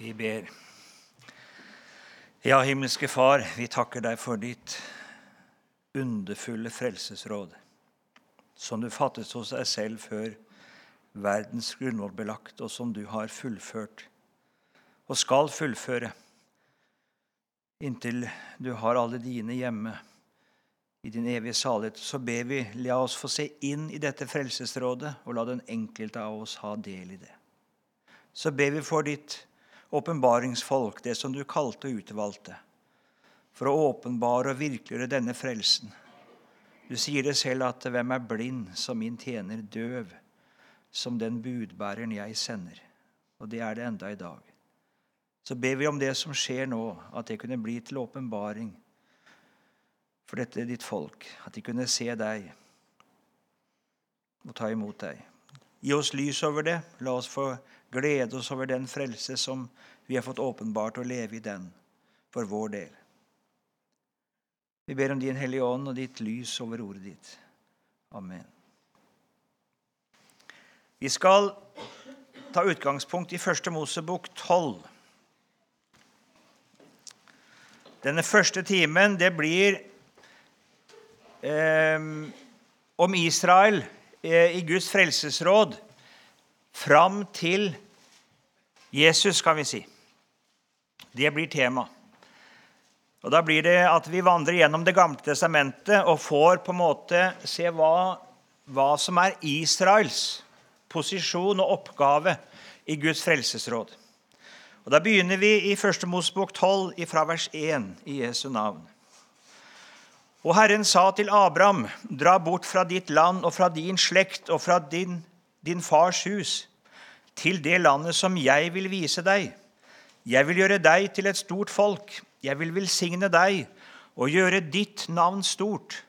Vi ber. Ja, himmelske Far, vi takker deg for ditt underfulle frelsesråd, som du fattet hos deg selv før verdens grunnvoll ble lagt, og som du har fullført og skal fullføre inntil du har alle dine hjemme i din evige salighet. Så ber vi, la oss få se inn i dette frelsesrådet, og la den enkelte av oss ha del i det. Så ber vi for ditt åpenbaringsfolk, det som du kalte og utvalgte, for å åpenbare og virkeliggjøre denne frelsen. Du sier det selv at 'hvem er blind som min tjener, døv som den budbæreren jeg sender'. Og det er det enda i dag. Så ber vi om det som skjer nå, at det kunne bli til åpenbaring for dette ditt folk. At de kunne se deg og ta imot deg. Gi oss lys over det. La oss få glede oss over den frelse som vi har fått åpenbart, å leve i den for vår del. Vi ber om Din Hellige Ånd og ditt lys over ordet ditt. Amen. Vi skal ta utgangspunkt i Første Mosebok 12. Denne første timen det blir eh, om Israel eh, i Guds frelsesråd fram til Jesus, kan vi si. Det blir tema. Og Da blir det at vi vandrer gjennom Det gamle testamentet og får på en måte se hva, hva som er Israels posisjon og oppgave i Guds frelsesråd. Og Da begynner vi i 1. Mosebok 12, fra vers 1, i Jesu navn. Og Herren sa til Abraham, dra bort fra ditt land og fra din slekt og fra din, din fars hus, til det landet som jeg vil vise deg. Jeg vil gjøre deg til et stort folk. Jeg vil velsigne deg og gjøre ditt navn stort,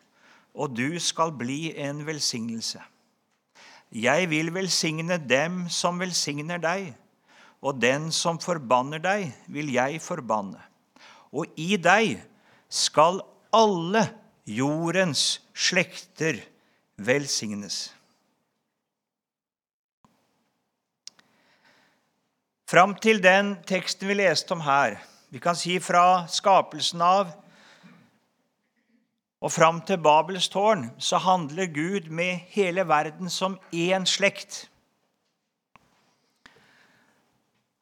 og du skal bli en velsignelse. Jeg vil velsigne dem som velsigner deg, og den som forbanner deg, vil jeg forbanne. Og i deg skal alle jordens slekter velsignes. Fram til den teksten vi leste om her, vi kan si fra skapelsen av og fram til Babels tårn, så handler Gud med hele verden som én slekt.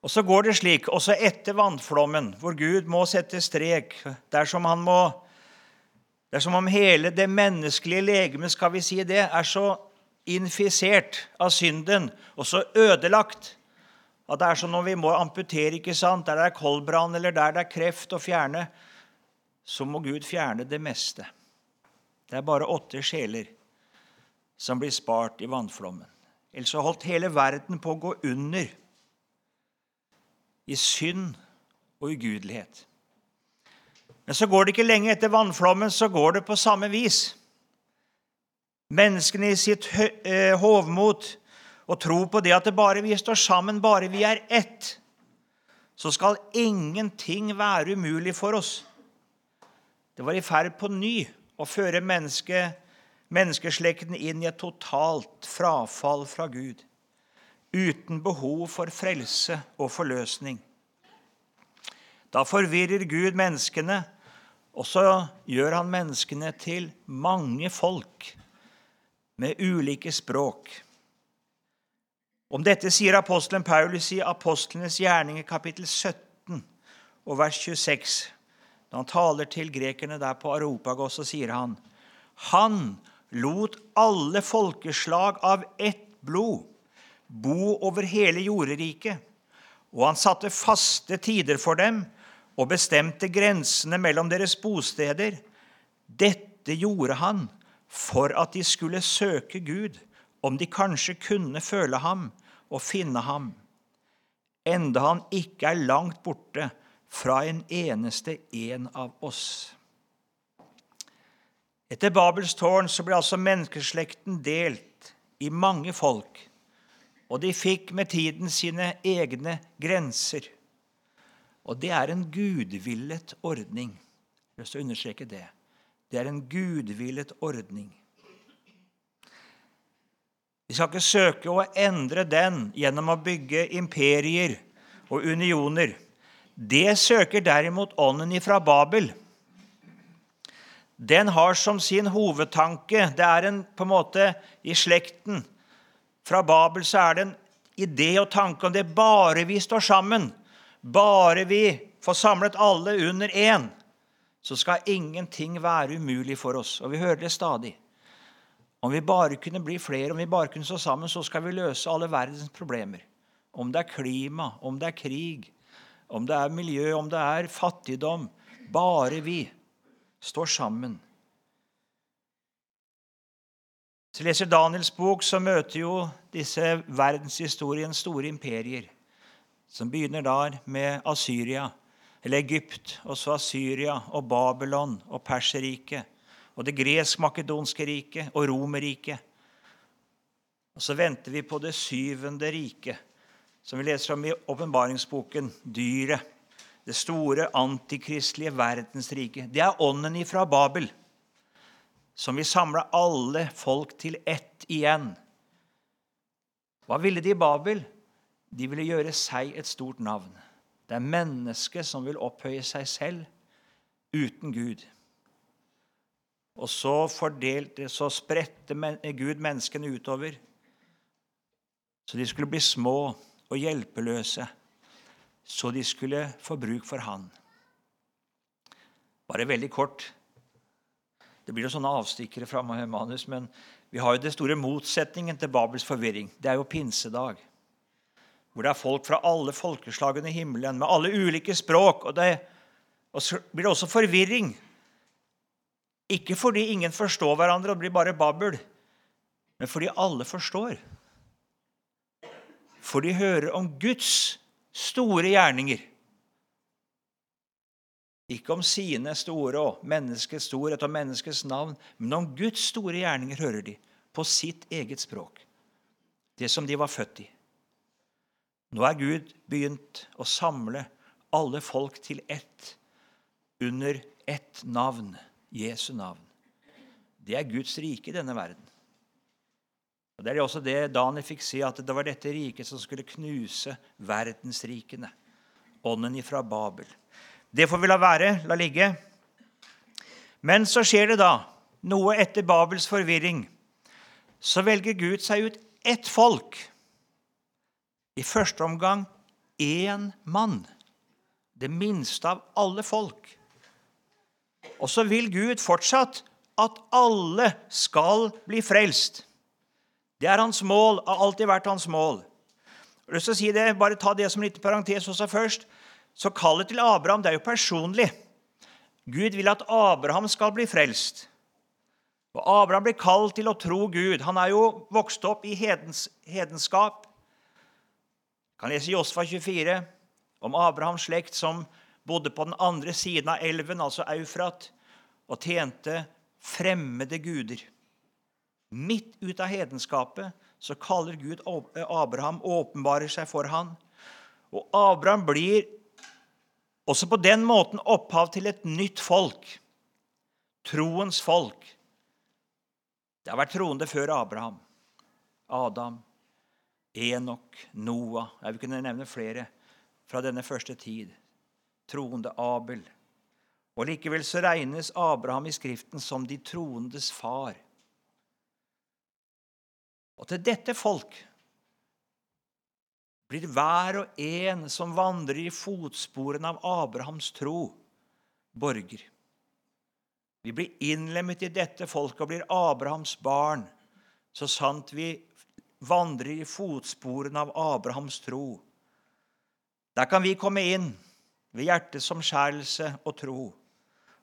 Og så går det slik, også etter vannflommen, hvor Gud må sette strek dersom han må Det er som om hele det menneskelige legemet skal vi si det, er så infisert av synden og så ødelagt at det er som når vi må amputere, ikke sant? der det er koldbrann eller der det er kreft å fjerne, så må Gud fjerne det meste. Det er bare åtte sjeler som blir spart i vannflommen. Ellers holdt hele verden på å gå under i synd og ugudelighet. Men så går det ikke lenge etter vannflommen, så går det på samme vis. Menneskene i sitt eh, hovmot og tro på det at det bare vi står sammen, bare vi er ett, så skal ingenting være umulig for oss. Det var i ferd på ny å føre menneske, menneskeslekten inn i et totalt frafall fra Gud uten behov for frelse og forløsning. Da forvirrer Gud menneskene, og så gjør han menneskene til mange folk med ulike språk. Om dette sier apostelen Paulus i Apostlenes gjerninger kapittel 17 og vers 26. Da han taler til grekerne der på Aropagos, så sier han Han lot alle folkeslag av ett blod bo over hele jorderiket. Og han satte faste tider for dem og bestemte grensene mellom deres bosteder. Dette gjorde han for at de skulle søke Gud, om de kanskje kunne føle ham og finne ham, enda han ikke er langt borte fra en eneste en av oss. Etter Babels tårn så ble altså menneskeslekten delt i mange folk og de fikk med tiden sine egne grenser. Og det er en gudvillet ordning. Jeg å understreke det. Det er en gudvillet ordning. Vi skal ikke søke å endre den gjennom å bygge imperier og unioner. Det søker derimot ånden ifra Babel. Den har som sin hovedtanke Det er en på en måte i slekten. Fra Babel så er det en idé og tanke om det bare vi står sammen, bare vi får samlet alle under én, så skal ingenting være umulig for oss. Og vi hører det stadig. Om vi bare kunne bli flere, om vi bare kunne stå sammen, så skal vi løse alle verdens problemer. Om det er klima, om det er krig, om det er miljø, om det er fattigdom. Bare vi står sammen. Vi leser Daniels bok, så møter jo disse verdenshistoriens store imperier, som begynner der med Asyria, eller Egypt, og så Asyria og Babylon og Perserriket og det gresk-makedonske riket og Romerriket. Og så venter vi på det syvende riket, som vi leser om i åpenbaringsboken, dyret. Det store antikristelige verdensriket. Det er ånden ifra Babel, som vil samle alle folk til ett igjen. Hva ville de i Babel? De ville gjøre seg et stort navn. Det er mennesket som vil opphøye seg selv uten Gud. Og så, fordelte, så spredte Gud menneskene utover, så de skulle bli små og hjelpeløse, så de skulle få bruk for Han. Bare veldig kort. Det blir jo sånne avstikkere fra manus, men vi har jo det store motsetningen til Babels forvirring. Det er jo pinsedag. Hvor det er folk fra alle folkeslagene i himmelen, med alle ulike språk. Og, det, og så blir det også forvirring ikke fordi ingen forstår hverandre og blir bare babbel, men fordi alle forstår. For de hører om Guds store gjerninger. Ikke om sine store og menneskets storhet og menneskets navn, men om Guds store gjerninger hører de på sitt eget språk, det som de var født i. Nå er Gud begynt å samle alle folk til ett under ett navn. Jesu navn. Det er Guds rike i denne verden. Og Det er også det Daniel fikk si, at det var dette riket som skulle knuse verdensrikene. Ånden ifra Babel. Det får vi la være, la ligge. Men så skjer det da noe etter Babels forvirring. Så velger Gud seg ut ett folk. I første omgang én mann. Det minste av alle folk. Og så vil Gud fortsatt at alle skal bli frelst. Det er hans mål, har alltid vært hans mål. Jeg har lyst til å si det, Bare ta det som en liten parentes også først. Så kallet til Abraham det er jo personlig. Gud vil at Abraham skal bli frelst. Og Abraham blir kalt til å tro Gud. Han er jo vokst opp i hedens, hedenskap. Kan lese Josfa 24 om Abrahams slekt som bodde på den andre siden av elven, altså Eufrat, og tjente fremmede guder. Midt ut av hedenskapet så kaller Gud Abraham, åpenbarer seg for han. Og Abraham blir også på den måten opphav til et nytt folk. Troens folk. Det har vært troende før Abraham. Adam, Enok, Noah Jeg vil kunne nevne flere fra denne første tid troende Abel. Og Likevel så regnes Abraham i Skriften som de troendes far. Og til dette folk blir hver og en som vandrer i fotsporene av Abrahams tro, borger. Vi blir innlemmet i dette folket og blir Abrahams barn, så sant vi vandrer i fotsporene av Abrahams tro. Der kan vi komme inn ved hjertets omskjærelse og tro,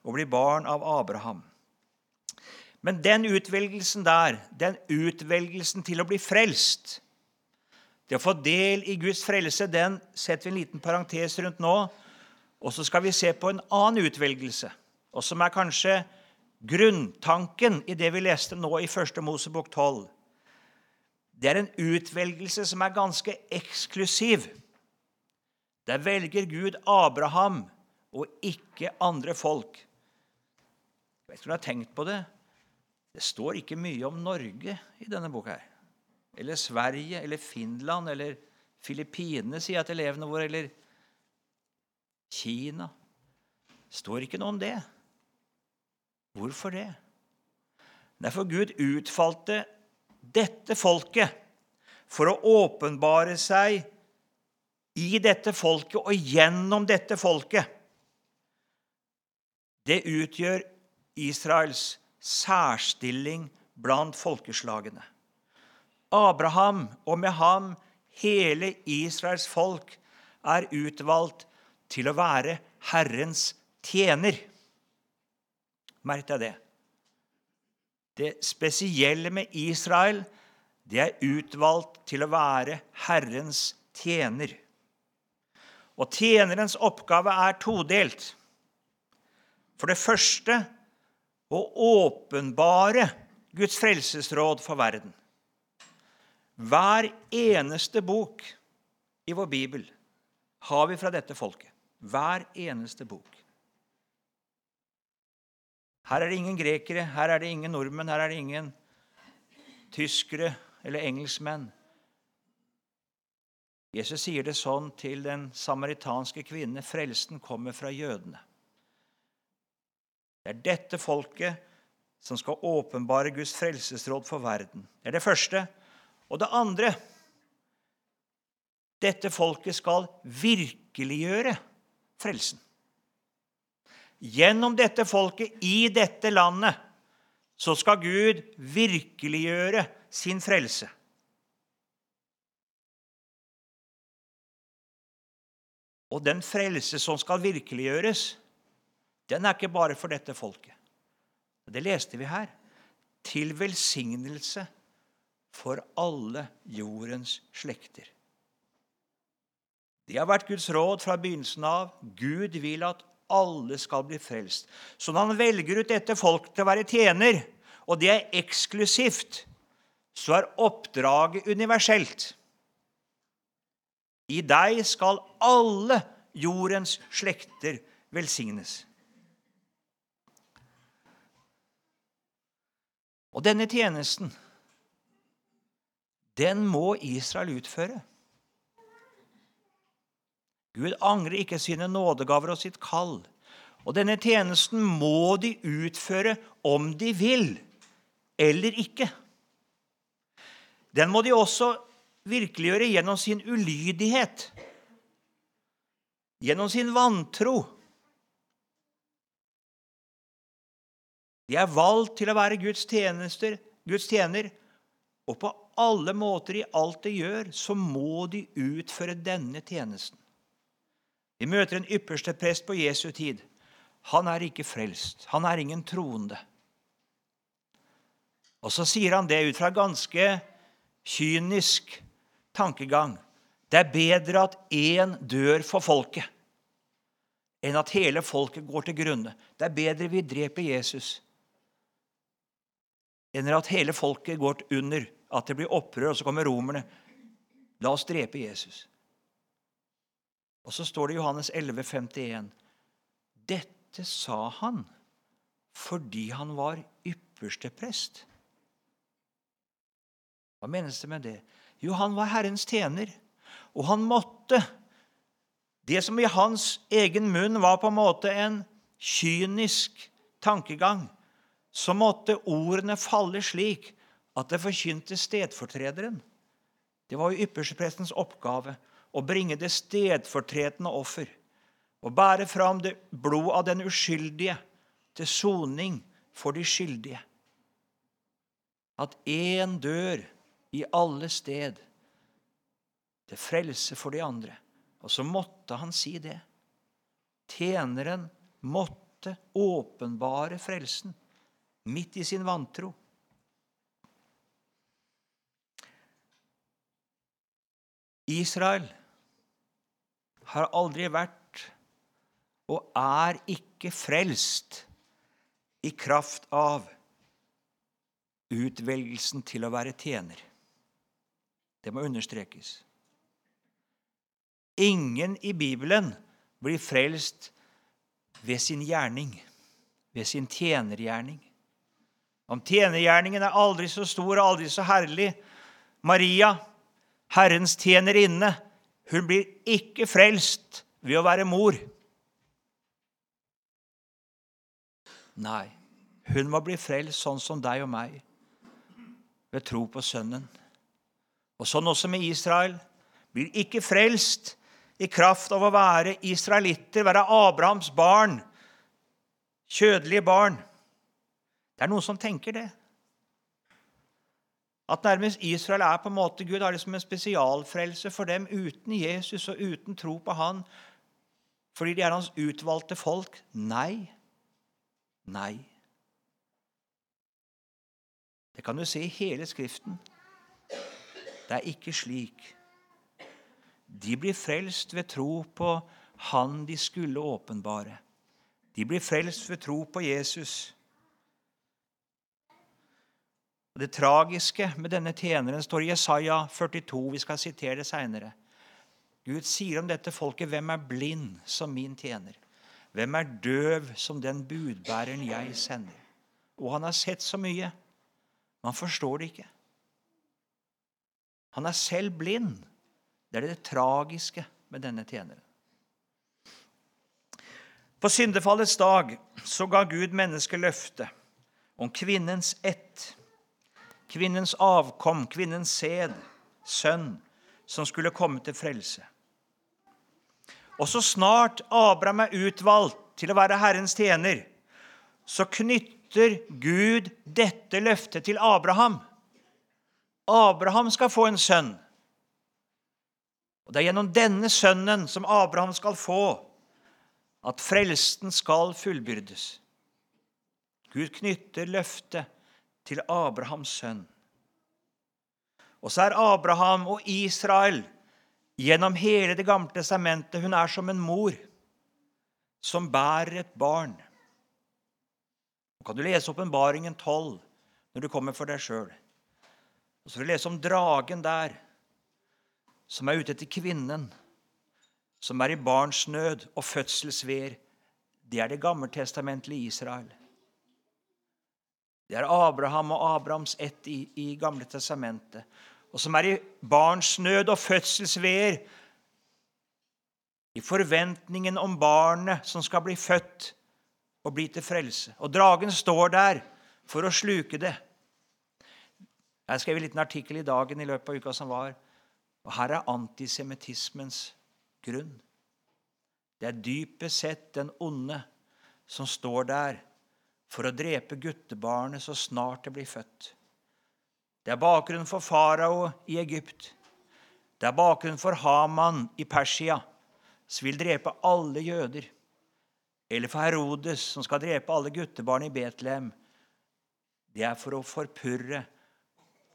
og blir barn av Abraham. Men den utvelgelsen der, den utvelgelsen til å bli frelst, det å få del i Guds frelse, den setter vi en liten parentes rundt nå. Og så skal vi se på en annen utvelgelse, og som er kanskje grunntanken i det vi leste nå i 1. Mosebok 12. Det er en utvelgelse som er ganske eksklusiv. Der velger Gud Abraham og ikke andre folk. Jeg vet ikke om du har tenkt på det. Det står ikke mye om Norge i denne boka. her. Eller Sverige eller Finland eller Filippinene, sier jeg til elevene våre. Eller Kina. Det står ikke noe om det. Hvorfor det? Derfor Gud utfalte dette folket for å åpenbare seg i dette folket og gjennom dette folket. Det utgjør Israels særstilling blant folkeslagene. Abraham, og med ham hele Israels folk, er utvalgt til å være Herrens tjener. Merk deg det. Det spesielle med Israel, det er utvalgt til å være Herrens tjener. Og tjenerens oppgave er todelt. For det første å åpenbare Guds frelsesråd for verden. Hver eneste bok i vår bibel har vi fra dette folket. Hver eneste bok. Her er det ingen grekere, her er det ingen nordmenn, her er det ingen tyskere eller engelskmenn. Jesus sier det sånn til den samaritanske kvinne frelsen kommer fra jødene. Det er dette folket som skal åpenbare Guds frelsesråd for verden. Det er det første. Og det andre dette folket skal virkeliggjøre frelsen. Gjennom dette folket i dette landet så skal Gud virkeliggjøre sin frelse. Og den frelse som skal virkeliggjøres, den er ikke bare for dette folket. Det leste vi her. Til velsignelse for alle jordens slekter. Det har vært Guds råd fra begynnelsen av. Gud vil at alle skal bli frelst. Så når han velger ut dette folk til å være tjener, og det er eksklusivt, så er oppdraget universelt. I deg skal alle jordens slekter velsignes. Og denne tjenesten, den må Israel utføre. Gud angrer ikke sine nådegaver og sitt kall. Og denne tjenesten må de utføre om de vil eller ikke. Den må de også virkeliggjøre gjennom sin ulydighet, gjennom sin vantro. De er valgt til å være Guds, tjenester, Guds tjener, og på alle måter i alt de gjør, så må de utføre denne tjenesten. Vi møter en ypperste prest på Jesu tid. Han er ikke frelst. Han er ingen troende. Og så sier han det ut fra ganske kynisk tankegang. Det er bedre at én dør for folket, enn at hele folket går til grunne. Det er bedre vi dreper Jesus, enn at hele folket går under, at det blir opprør, og så kommer romerne. La oss drepe Jesus. Og så står det i Johannes 11, 51. Dette sa han fordi han var ypperste prest. Hva menes det med det? Jo, han var Herrens tjener, og han måtte Det som i hans egen munn var på en måte en kynisk tankegang, så måtte ordene falle slik at det forkynte stedfortrederen. Det var jo yppersteprestens oppgave å bringe det stedfortredende offer og bære fram det blod av den uskyldige til soning for de skyldige. At én dør i alle sted til frelse for de andre. Og så måtte han si det. Tjeneren måtte åpenbare frelsen midt i sin vantro. Israel har aldri vært og er ikke frelst i kraft av utvelgelsen til å være tjener. Det må understrekes. Ingen i Bibelen blir frelst ved sin gjerning, ved sin tjenergjerning. Om tjenergjerningen er aldri så stor og aldri så herlig Maria, Herrens tjenerinne, hun blir ikke frelst ved å være mor. Nei, hun må bli frelst sånn som deg og meg, ved tro på Sønnen. Og sånn også med Israel. Blir ikke frelst i kraft av å være israelitter, være Abrahams barn, kjødelige barn. Det er noen som tenker det. At nærmest Israel er på en måte Gud har det som en spesialfrelse for dem uten Jesus og uten tro på Han, fordi de er hans utvalgte folk. Nei. Nei. Det kan du se i hele Skriften. Det er ikke slik. De blir frelst ved tro på Han de skulle åpenbare. De blir frelst ved tro på Jesus. Det tragiske med denne tjeneren står i Jesaja 42. Vi skal sitere det seinere. Gud sier om dette folket, 'Hvem er blind som min tjener?' 'Hvem er døv som den budbæreren jeg sender?' Og han har sett så mye. Man forstår det ikke. Han er selv blind. Det er det tragiske med denne tjeneren. På syndefallets dag så ga Gud mennesket løfte om kvinnens ett kvinnens avkom, kvinnens sæd, sønn, som skulle komme til frelse. Og så snart Abraham er utvalgt til å være Herrens tjener, så knytter Gud dette løftet til Abraham. Abraham skal få en sønn. Og Det er gjennom denne sønnen som Abraham skal få, at frelsten skal fullbyrdes. Gud knytter løftet til Abrahams sønn. Og så er Abraham og Israel gjennom hele Det gamle testamentet Hun er som en mor som bærer et barn. Nå kan du lese Åpenbaringen 12 når du kommer for deg sjøl. Og så vil du lese om dragen der, som er ute etter kvinnen, som er i barnsnød og fødselsveer. Det er det gammeltestamentlige Israel. Det er Abraham og Abrahams ett i, i Gamle testamentet. Og som er i barnsnød og fødselsveer. I forventningen om barnet som skal bli født og bli til frelse. Og dragen står der for å sluke det. Jeg skrev en liten artikkel i dagen i løpet av uka som var. Og her er antisemittismens grunn. Det er dypest sett den onde som står der for å drepe guttebarnet så snart det blir født. Det er bakgrunnen for farao i Egypt. Det er bakgrunnen for Haman i Persia, som vil drepe alle jøder. Eller for Herodes, som skal drepe alle guttebarn i Betlehem. Det er for å forpurre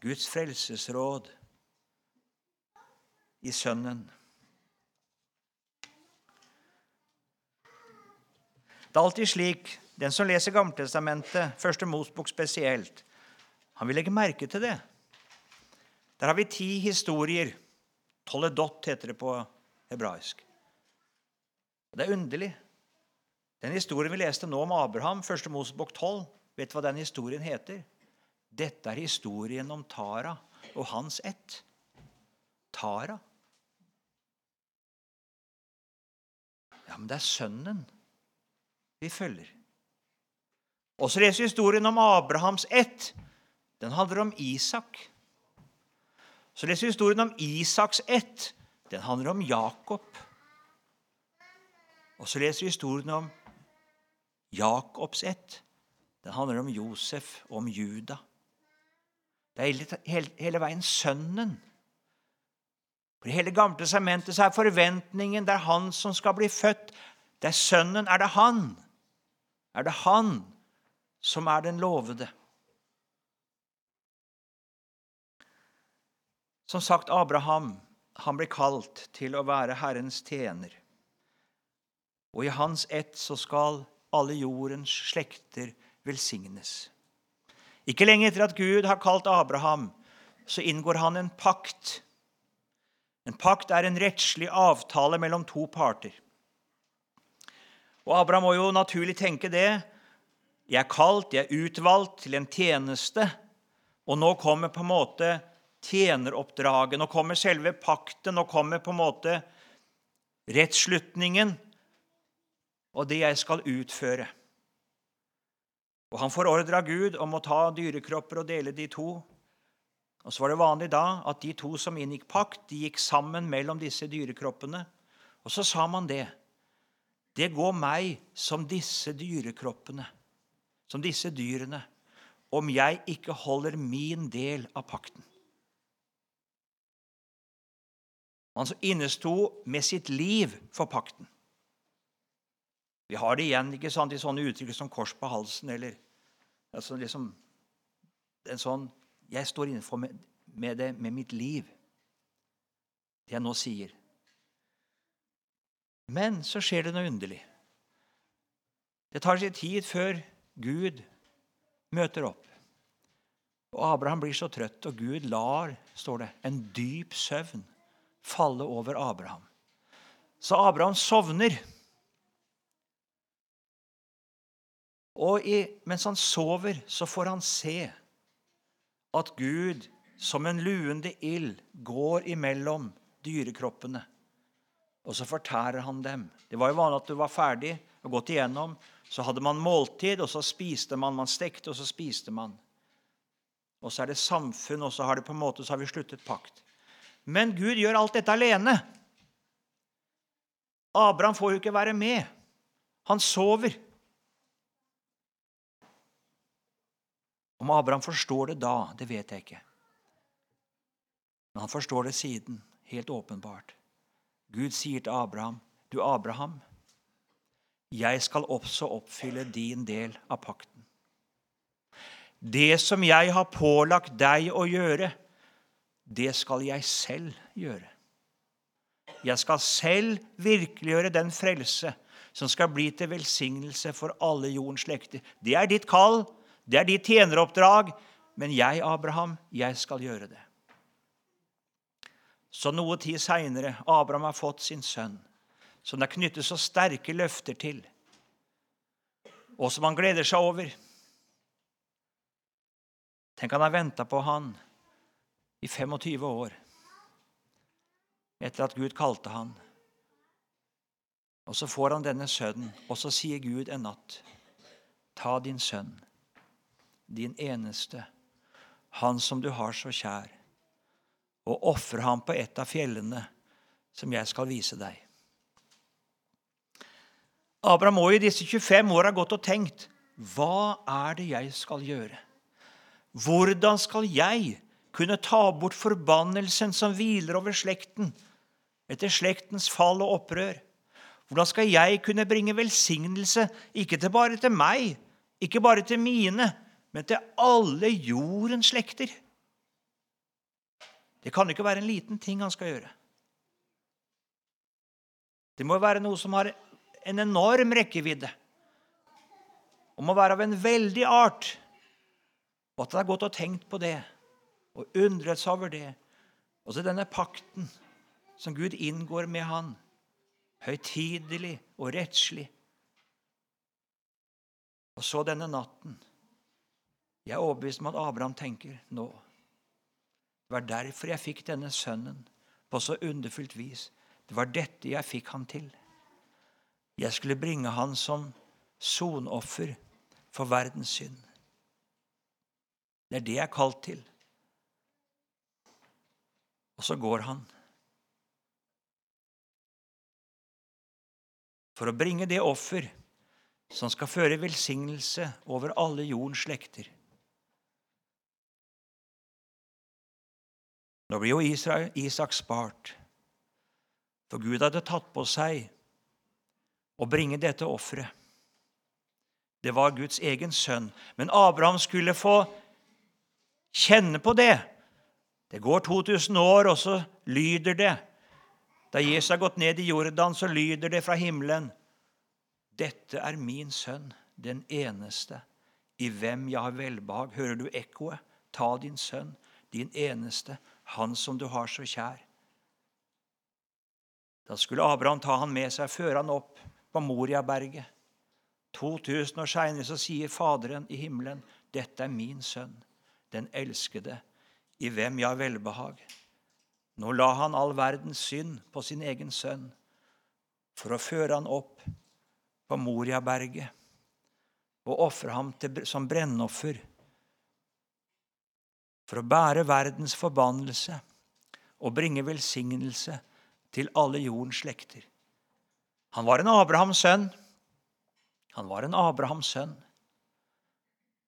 Guds frelsesråd i Sønnen. Det er alltid slik den som leser Gammeltestamentet, første Mosbok spesielt, han vil legge merke til det. Der har vi ti historier. Toledot heter det på hebraisk. Det er underlig. Den historien vi leste nå om Abraham, første Mosebok 12, vet du hva den historien heter? Dette er historien om Tara og hans ett. Tara. Ja, men det er sønnen vi følger. Og så leser vi historien om Abrahams ett. Den handler om Isak. Så leser vi historien om Isaks ett. Den handler om Jakob. Og så leser vi historien om Jakobs ett. Den handler om Josef og om Juda. Det er hele, hele veien sønnen. For I hele Gamle testamentet er forventningen det er han som skal bli født. Det er sønnen. Er det han? Er det han som er den lovede. Som sagt, Abraham han blir kalt til å være Herrens tjener. Og i hans ett så skal alle jordens slekter velsignes. Ikke lenge etter at Gud har kalt Abraham, så inngår han en pakt. En pakt er en rettslig avtale mellom to parter. Og Abraham må jo naturlig tenke det jeg er kalt, jeg er utvalgt til en tjeneste. Og nå kommer på en måte tjeneroppdraget. Nå kommer selve pakten. Nå kommer på en måte rettsslutningen og det jeg skal utføre. Og han forordra Gud om å ta dyrekropper og dele de to. Og så var det vanlig da at de to som inngikk pakt, de gikk sammen mellom disse dyrekroppene. Og så sa man det. Det går meg som disse dyrekroppene, som disse dyrene, om jeg ikke holder min del av pakten. Han innesto med sitt liv for pakten. Vi har det igjen ikke sant, i sånne uttrykk som kors på halsen eller altså liksom, en sånn Jeg står innenfor med, med det med mitt liv, det jeg nå sier. Men så skjer det noe underlig. Det tar sin tid før Gud møter opp. Og Abraham blir så trøtt, og Gud lar, står det, en dyp søvn falle over Abraham. Så Abraham sovner. Og i, mens han sover, så får han se at Gud som en luende ild går imellom dyrekroppene. Og så fortærer han dem. Det var jo vanlig at du var ferdig og gått igjennom. Så hadde man måltid, og så spiste man. Man stekte, og så spiste man. Og så er det samfunn, og så har, det på en måte, så har vi sluttet pakt. Men Gud gjør alt dette alene. Abraham får jo ikke være med. Han sover. Om Abraham forstår det da, det vet jeg ikke. Men han forstår det siden, helt åpenbart. Gud sier til Abraham, 'Du Abraham, jeg skal også oppfylle din del av pakten.' Det som jeg har pålagt deg å gjøre, det skal jeg selv gjøre. Jeg skal selv virkeliggjøre den frelse som skal bli til velsignelse for alle jordens slekter. Det er ditt kall, det er ditt tjeneroppdrag, men jeg, Abraham, jeg skal gjøre det. Så noe tid seinere Abraham har fått sin sønn, som det er knyttet så sterke løfter til, og som han gleder seg over. Tenk han har venta på han i 25 år etter at Gud kalte han. Og så får han denne sønnen, og så sier Gud en natt, ta din sønn, din eneste, han som du har så kjær, og ofre ham på et av fjellene som jeg skal vise deg. Abraham må i disse 25 år ha gått og tenkt hva er det jeg skal gjøre? Hvordan skal jeg kunne ta bort forbannelsen som hviler over slekten etter slektens fall og opprør? Hvordan skal jeg kunne bringe velsignelse, ikke bare til meg, ikke bare til mine, men til alle jordens slekter? Det kan ikke være en liten ting han skal gjøre. Det må være noe som har en enorm rekkevidde, og må være av en veldig art. Og at han har gått og tenkt på det og undret seg over det. Og så denne pakten som Gud inngår med han, høytidelig og rettslig. Og så denne natten. Jeg er overbevist om at Abraham tenker nå. Det var derfor jeg fikk denne sønnen på så underfullt vis. Det var dette jeg fikk han til. Jeg skulle bringe han som sonoffer for verdens synd. Det er det jeg er kalt til. Og så går han. For å bringe det offer som skal føre velsignelse over alle jordens slekter. Nå blir jo Isak spart, for Gud hadde tatt på seg å bringe dette offeret. Det var Guds egen sønn. Men Abraham skulle få kjenne på det det går 2000 år, og så lyder det. Da Jesus har gått ned i Jordan, så lyder det fra himmelen. Dette er min sønn, den eneste, i hvem jeg har velbehag. Hører du ekkoet? Ta din sønn, din eneste, han som du har så kjær. Da skulle Abraham ta han med seg, føre han opp på Moriaberget. 2000 år seinere sier Faderen i himmelen, 'Dette er min sønn, den elskede' i hvem jeg har velbehag. Nå la han all verdens synd på sin egen sønn for å føre han opp på Moriaberget. og ofre ham til, som brennoffer for å bære verdens forbannelse og bringe velsignelse til alle jordens slekter. Han var en Abrahams sønn. Han var en Abrahams sønn,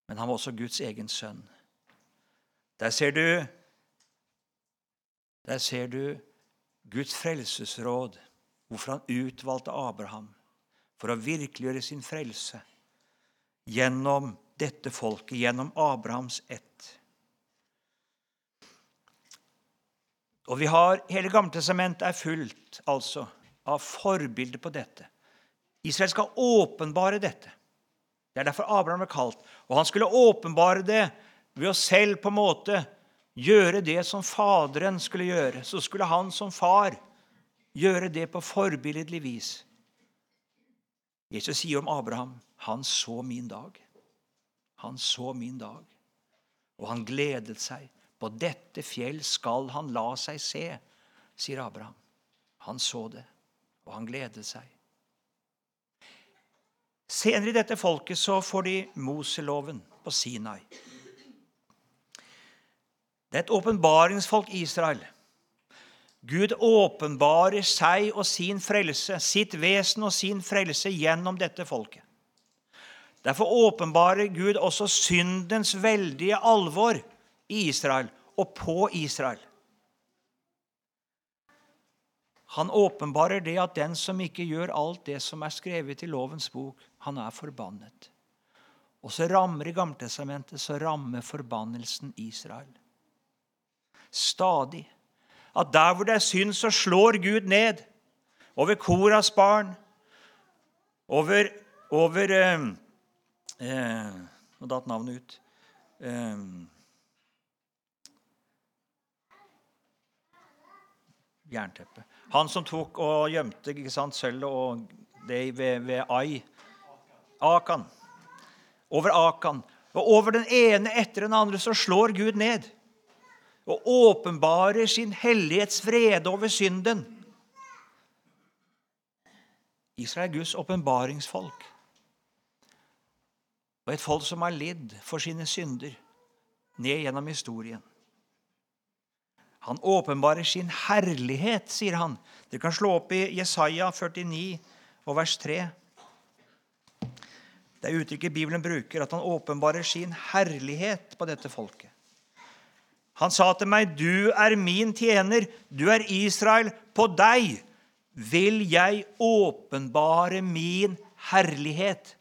men han var også Guds egen sønn. Der ser du Der ser du Guds frelsesråd, hvorfor han utvalgte Abraham for å virkeliggjøre sin frelse gjennom dette folket, gjennom Abrahams ett. Og vi har, Hele Gammeltestamentet er fullt altså, av forbilder på dette. Israel skal åpenbare dette. Det er derfor Abraham ble kalt. Og han skulle åpenbare det ved å selv på en måte gjøre det som Faderen skulle gjøre. Så skulle han som far gjøre det på forbilledlig vis. Jesus sier om Abraham han så min dag. Han så min dag, og han gledet seg. På dette fjell skal han la seg se, sier Abraham. Han så det, og han gledet seg. Senere i dette folket så får de Moseloven på Sinai. Det er et åpenbaringsfolk Israel. Gud åpenbarer seg og sin frelse, sitt vesen og sin frelse gjennom dette folket. Derfor åpenbarer Gud også syndens veldige alvor i Israel og på Israel. Han åpenbarer det at den som ikke gjør alt det som er skrevet i lovens bok, han er forbannet. Og så rammer i Gammeltestamentet så rammer forbannelsen Israel. Stadig. At der hvor det er synd, så slår Gud ned. Over Koras barn. Over, over eh, eh, Nå datt navnet ut. Eh, jernteppe. Han som tok og gjemte ikke sant, sølvet og det ved, ved Ai. Akan. Over Akan. Og over den ene etter den andre så slår Gud ned og åpenbarer sin hellighets vrede over synden. Israel er Guds åpenbaringsfolk. Og et folk som har lidd for sine synder ned gjennom historien. Han åpenbarer sin herlighet, sier han. Dere kan slå opp i Jesaja 49 og vers 3. Det er uttrykket Bibelen bruker, at han åpenbarer sin herlighet på dette folket. Han sa til meg, 'Du er min tjener, du er Israel. På deg vil jeg åpenbare min herlighet.'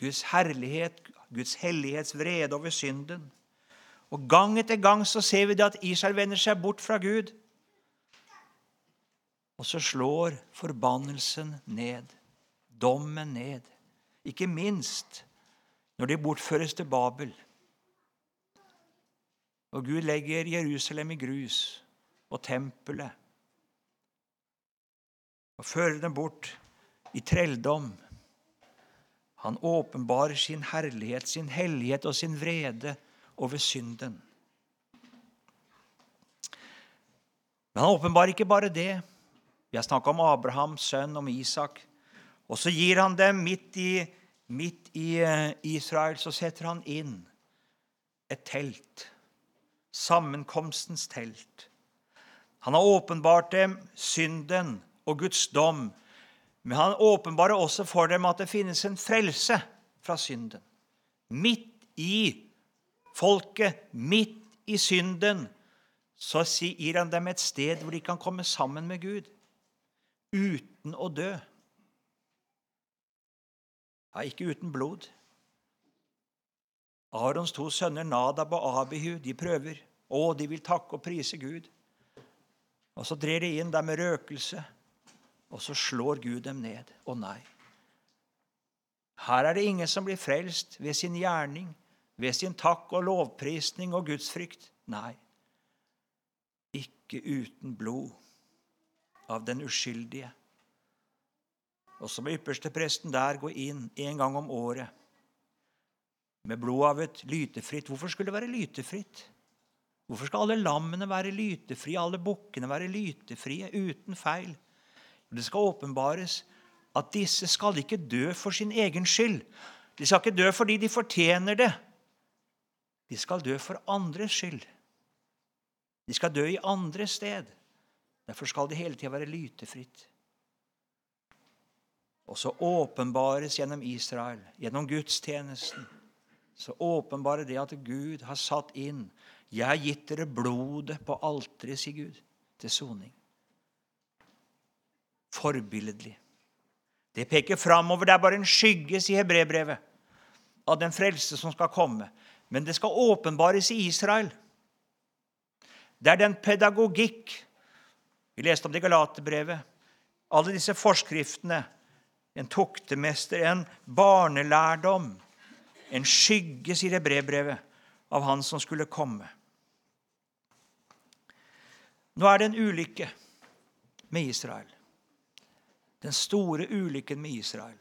Guds herlighet, Guds hellighets vrede over synden. Og Gang etter gang så ser vi det at Israel vender seg bort fra Gud. Og så slår forbannelsen ned, dommen ned. Ikke minst når de bortføres til Babel. Og Gud legger Jerusalem i grus og tempelet og fører dem bort i trelldom. Han åpenbarer sin herlighet, sin hellighet og sin vrede over synden. Men han åpenbarer ikke bare det. Vi har snakka om Abrahams sønn, om Isak. Og så gir han dem midt i, midt i eh, Israel, så setter han inn et telt. Sammenkomstens telt. Han har åpenbart dem synden og Guds dom. Men han åpenbarer også for dem at det finnes en frelse fra synden. Midt i folket midt i synden, så gir han dem et sted hvor de kan komme sammen med Gud uten å dø. Ja, ikke uten blod. Arons to sønner, Nadab og Abihu, de prøver. Å, de vil takke og prise Gud. Og så drer de inn der med røkelse, og så slår Gud dem ned. Å nei. Her er det ingen som blir frelst ved sin gjerning, ved sin takk og lovprisning og gudsfrykt. Nei, ikke uten blod av den uskyldige. Og så må ypperstepresten der gå inn en gang om året med blod av et lytefritt. Hvorfor skulle det være lytefritt? Hvorfor skal alle lammene være lytefrie, alle bukkene være lytefrie, uten feil? Det skal åpenbares at disse skal ikke dø for sin egen skyld. De skal ikke dø fordi de fortjener det. De skal dø for andres skyld. De skal dø i andre sted. Derfor skal det hele tida være lytefritt. Og så åpenbares gjennom Israel, gjennom gudstjenesten, så åpenbarer det at Gud har satt inn Jeg har gitt dere blodet på alteret, sier Gud, til soning. Forbilledlig. Det peker framover. Det er bare en skygge, sier hebreerbrevet, av den frelse som skal komme. Men det skal åpenbares i Israel. Det er den pedagogikk Vi leste om det i Galaterbrevet. Alle disse forskriftene. En toktemester, en barnelærdom. En skygge, sier det brevbrevet, av han som skulle komme. Nå er det en ulykke med Israel. Den store ulykken med Israel.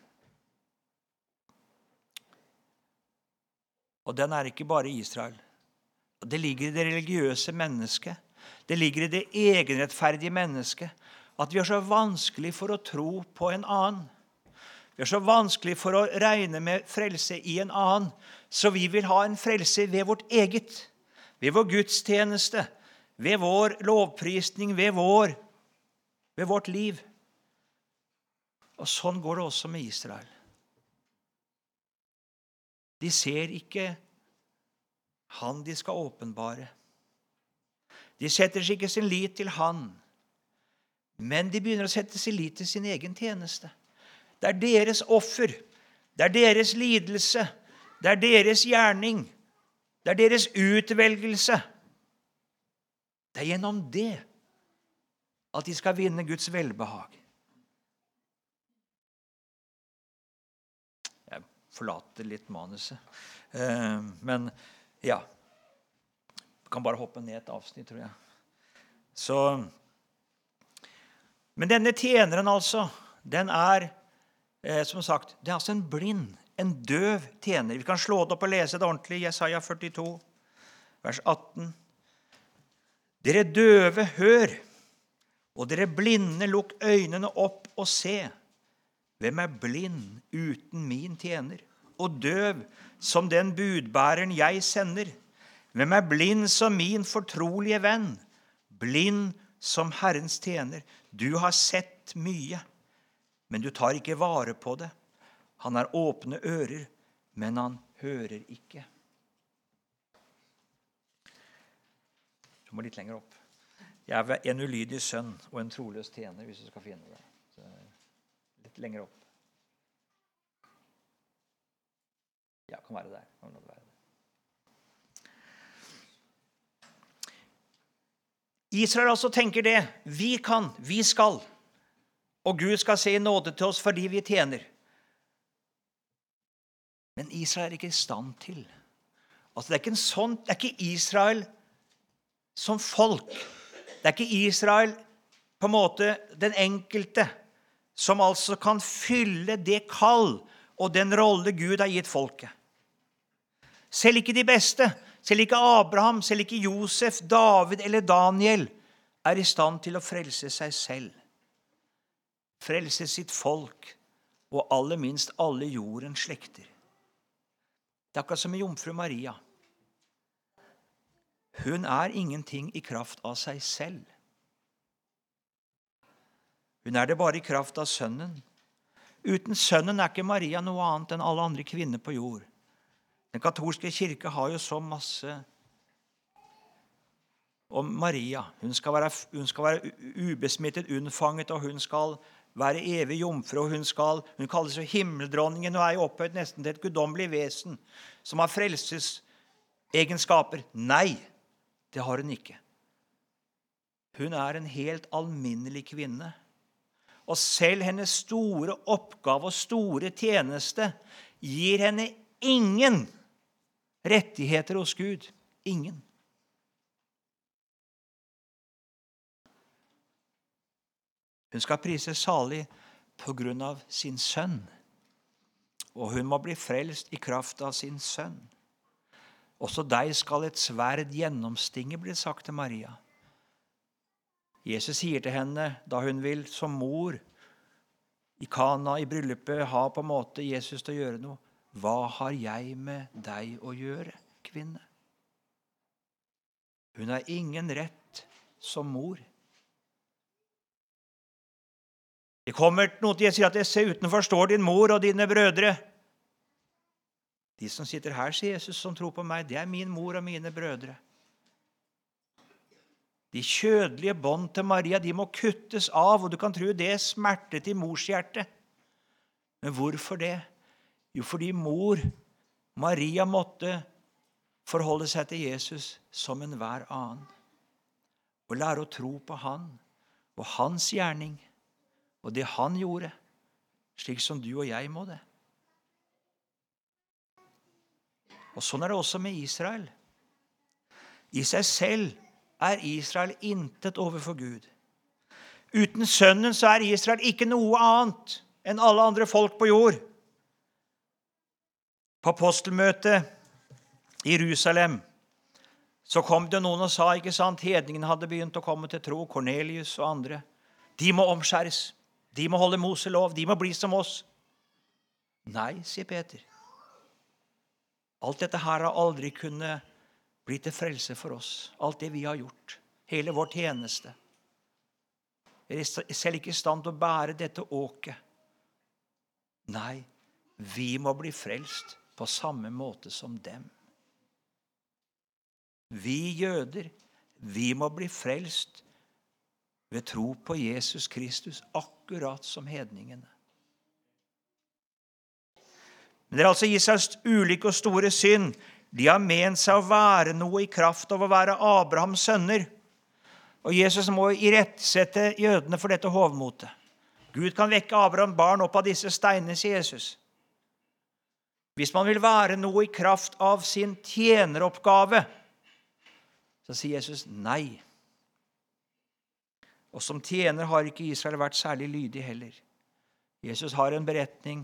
Og den er ikke bare Israel. Det ligger i det religiøse mennesket. Det ligger i det egenrettferdige mennesket at vi har så vanskelig for å tro på en annen. Vi har så vanskelig for å regne med frelse i en annen, så vi vil ha en frelse ved vårt eget, ved vår gudstjeneste, ved vår lovprisning, ved, vår, ved vårt liv. Og sånn går det også med Israel. De ser ikke han de skal åpenbare. De setter seg ikke sin lit til han, men de begynner å sette sin lit til sin egen tjeneste. Det er deres offer, det er deres lidelse, det er deres gjerning, det er deres utvelgelse. Det er gjennom det at de skal vinne Guds velbehag. Jeg forlater litt manuset. Eh, men ja. Jeg kan bare hoppe ned et avsnitt, tror jeg. Så Men denne tjeneren, altså, den er eh, som sagt, det er altså en blind, en døv tjener. Vi kan slå det opp og lese det ordentlig. Jesaja 42, vers 18. Dere døve, hør, og dere blinde, lukk øynene opp og se. Hvem er blind uten min tjener, og døv som den budbæreren jeg sender? Hvem er blind som min fortrolige venn, blind som Herrens tjener? Du har sett mye, men du tar ikke vare på det. Han har åpne ører, men han hører ikke. Du må litt lenger opp. Jeg er en ulydig sønn og en troløs tjener, hvis du skal finne det. Så litt lenger opp. Ja, kan være der. Kan være der. Israel også tenker det. Vi kan, vi skal. Og Gud skal se i nåde til oss fordi vi tjener. Men Israel er ikke i stand til. Altså, det, er ikke sånn, det er ikke Israel som folk. Det er ikke Israel på en måte den enkelte som altså kan fylle det kall og den rolle Gud har gitt folket. Selv ikke de beste, selv ikke Abraham, selv ikke Josef, David eller Daniel er i stand til å frelse seg selv. Frelse sitt folk og aller minst alle jordens slekter. Det er akkurat som med jomfru Maria. Hun er ingenting i kraft av seg selv. Hun er det bare i kraft av Sønnen. Uten Sønnen er ikke Maria noe annet enn alle andre kvinner på jord. Den katolske kirke har jo så masse om Maria. Hun skal være, hun skal være ubesmittet, unnfanget, og hun skal være evig jomfru. Hun, skal, hun kalles jo himmeldronningen og er jo opphøyd nesten til et guddommelig vesen som har frelsesegenskaper. Nei, det har hun ikke. Hun er en helt alminnelig kvinne. Og selv hennes store oppgave og store tjeneste gir henne ingen rettigheter hos Gud. Ingen. Hun skal prise salig på grunn av sin sønn. Og hun må bli frelst i kraft av sin sønn. Også deg skal et sverd gjennomstinge, blir sagt til Maria. Jesus sier til henne da hun vil som mor i Kana, i bryllupet, ha på en måte Jesus til å gjøre noe. Hva har jeg med deg å gjøre, kvinne? Hun har ingen rett som mor. Det kommer noen til sier at se utenfor står din mor og dine brødre. De som sitter her, sier Jesus, som tror på meg, det er min mor og mine brødre. De kjødelige bånd til Maria de må kuttes av, og du kan tro det smertet i morshjertet. Men hvorfor det? Jo, fordi mor, Maria, måtte forholde seg til Jesus som enhver annen. Og lære å tro på han og hans gjerning og det han gjorde, slik som du og jeg må det. Og Sånn er det også med Israel. I seg selv er Israel intet overfor Gud. Uten Sønnen så er Israel ikke noe annet enn alle andre folk på jord. På apostelmøtet i Jerusalem så kom det noen og sa ikke sant, hedningene hadde begynt å komme til tro, Kornelius og andre. De må omskjæres. De må holde Moselov. De må bli som oss. Nei, sier Peter. Alt dette her har aldri kunnet bli til frelse for oss. Alt det vi har gjort. Hele vår tjeneste. Vi er selv ikke i stand til å bære dette åket. Nei, vi må bli frelst på samme måte som dem. Vi jøder, vi må bli frelst ved tro på Jesus Kristus, akkurat som hedningene. Men det er altså Israels ulike og store synd. De har ment seg å være noe i kraft av å være Abrahams sønner. Og Jesus må irettsette jødene for dette hovmotet. Gud kan vekke Abraham barn opp av disse steinene, sier Jesus. Hvis man vil være noe i kraft av sin tjeneroppgave, så sier Jesus nei. Og som tjener har ikke Israel vært særlig lydig heller. Jesus har en beretning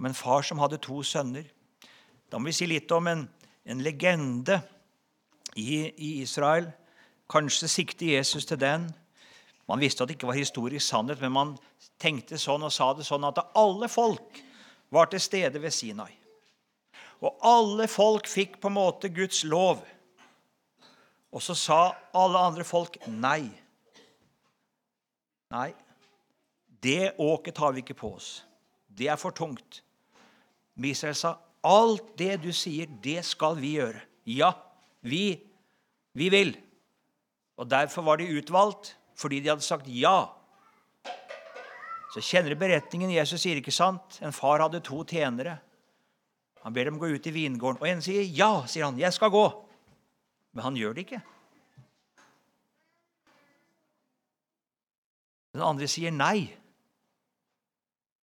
om en far som hadde to sønner. Da må vi si litt om en, en legende i, i, Israel. Kanskje sikter Jesus til den. Man visste at det ikke var historisk sannhet, men man tenkte sånn og sa det sånn at alle folk var til stede ved Sinai. Og alle folk fikk på en måte Guds lov. Og så sa alle andre folk nei. Nei, det åket tar vi ikke på oss. Det er for tungt. Israel sa, 'Alt det du sier, det skal vi gjøre.' Ja, vi, vi vil. Og Derfor var de utvalgt, fordi de hadde sagt ja. Så kjenner du beretningen. Jesus sier ikke sant. En far hadde to tjenere. Han ber dem gå ut i vingården. Og en sier ja, sier han. 'Jeg skal gå.' Men han gjør det ikke. Den andre sier nei.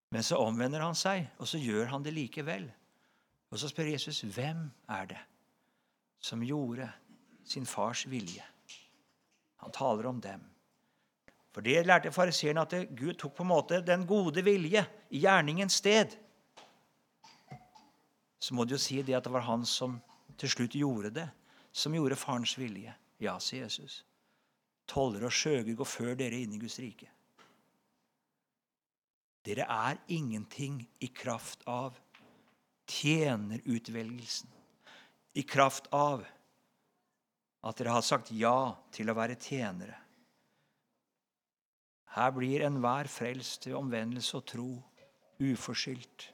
Men så omvender han seg, og så gjør han det likevel. Og så spør Jesus, 'Hvem er det som gjorde sin fars vilje?' Han taler om dem. For det lærte fariseerne at Gud tok på en måte den gode vilje i gjerningens sted. Så må du jo si det at det var han som til slutt gjorde det, som gjorde farens vilje. Ja, sier Jesus. Toller og skjøger går før dere inn i Guds rike. Dere er ingenting i kraft av tjenerutvelgelsen. I kraft av at dere har sagt ja til å være tjenere. Her blir enhver frelst ved omvendelse og tro uforskyldt.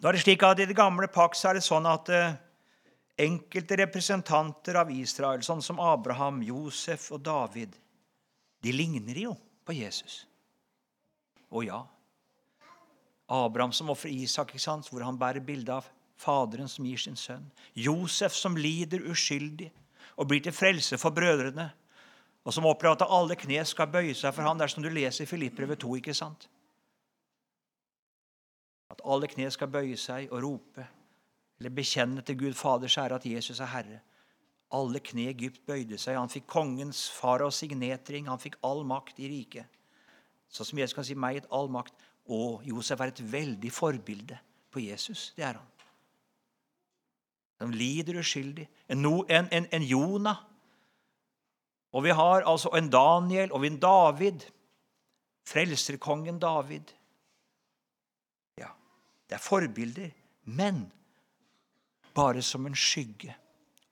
Da er det slik at I det gamle pakt er det sånn at eh, enkelte representanter av Israel, sånn som Abraham, Josef og David, de ligner jo på Jesus. Og ja, Abraham som ofrer Isak, ikke sant? hvor han bærer bilde av Faderen som gir sin sønn. Josef som lider uskyldig og blir til frelse for brødrene. Og som opplever at alle kne skal bøye seg for ham, dersom du leser Filippbrevet 2. ikke sant? At alle kne skal bøye seg og rope eller bekjenne til Gud Faders ære at Jesus er Herre. Alle kne i Egypt bøyde seg. Han fikk kongens faraos signetring. Han fikk all makt i riket. Sånn som Jesus kan si meg et all makt. Og Josef er et veldig forbilde på Jesus. Det er han. Han lider uskyldig. En, en, en, en Jonah. Og vi har altså en Daniel og en David. frelserkongen David. Det er forbilder, men bare som en skygge.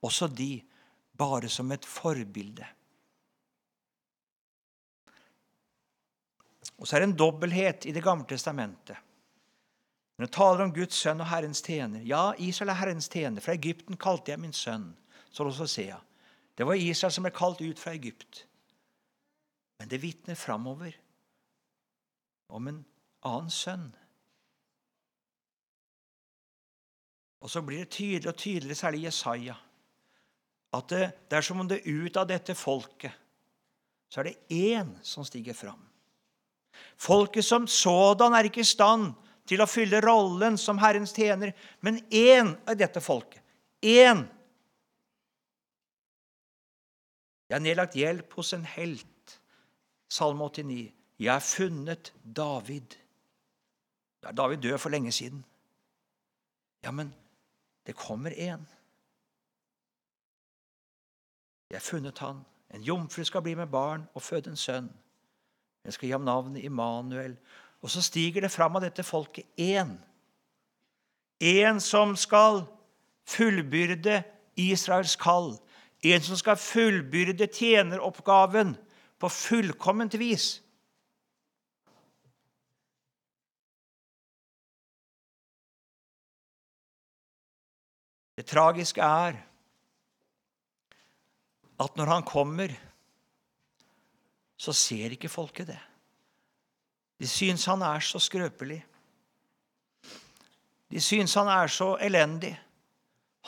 Også de bare som et forbilde. Og så er det en dobbelthet i Det gamle testamentet. Når det taler om Guds sønn og Herrens tjener Ja, Israel er Herrens tjener. Fra Egypten kalte jeg min sønn. Så også se. Det var Israel som ble kalt ut fra Egypt. Men det vitner framover om en annen sønn. Og så blir det tydeligere og tydeligere, særlig Jesaja, at det, det er som om det ut av dette folket så er det én som stiger fram. Folket som sådan er ikke i stand til å fylle rollen som Herrens tjener, men én av dette folket. Én. Jeg har nedlagt hjelp hos en helt. Salme 89. Jeg har funnet David. Da er David død for lenge siden. Ja, men det kommer en. Jeg har funnet han. En jomfru skal bli med barn og føde en sønn. Jeg skal gi ham navnet Immanuel. Og så stiger det fram av dette folket én. En som skal fullbyrde Israels kall. En som skal fullbyrde tjeneroppgaven på fullkomment vis. Det tragiske er at når han kommer, så ser ikke folket det. De syns han er så skrøpelig. De syns han er så elendig.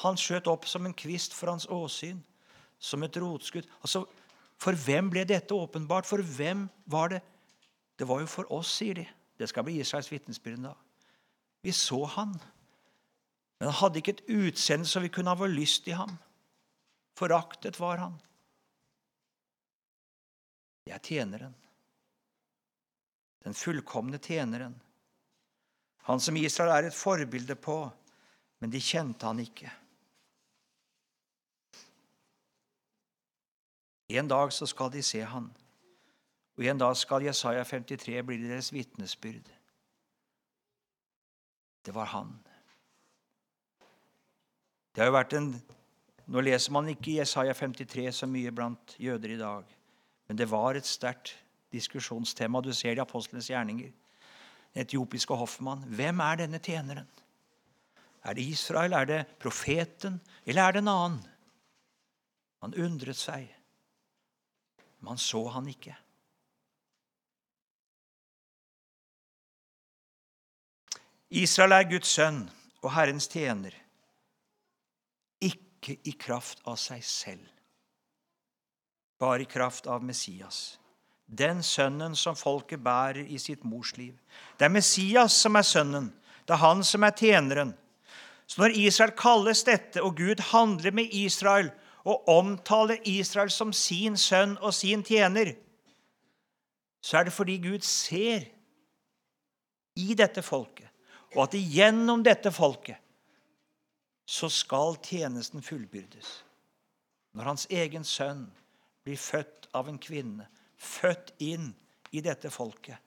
Han skjøt opp som en kvist for hans åsyn, som et rotskudd. Altså, For hvem ble dette åpenbart? For hvem var det? Det var jo for oss, sier de. Det skal bli Israels vitnesbyrd da. Vi så han. Men han hadde ikke et utseende så vi kunne ha vår lyst i ham. Foraktet var han. Det er tjeneren. Den fullkomne tjeneren. Han som Israel er et forbilde på, men de kjente han ikke. En dag så skal de se han, og en dag skal Jesaja 53 bli deres vitnesbyrd. Det var han. Det har jo vært en Nå leser man ikke Jesaja 53 så mye blant jøder i dag, men det var et sterkt diskusjonstema. Du ser det i apostlenes gjerninger. Den etiopiske hoffmann. Hvem er denne tjeneren? Er det Israel, er det profeten, eller er det en annen? Han undret seg. Man så han ikke. Israel er Guds sønn og Herrens tjener, ikke i kraft av seg selv, bare i kraft av Messias den sønnen som folket bærer i sitt mors liv. Det er Messias som er sønnen. Det er han som er tjeneren. Så når Israel kalles dette, og Gud handler med Israel og omtaler Israel som sin sønn og sin tjener, så er det fordi Gud ser i dette folket, og at gjennom dette folket så skal tjenesten fullbyrdes. Når hans egen sønn blir født av en kvinne, født inn i dette folket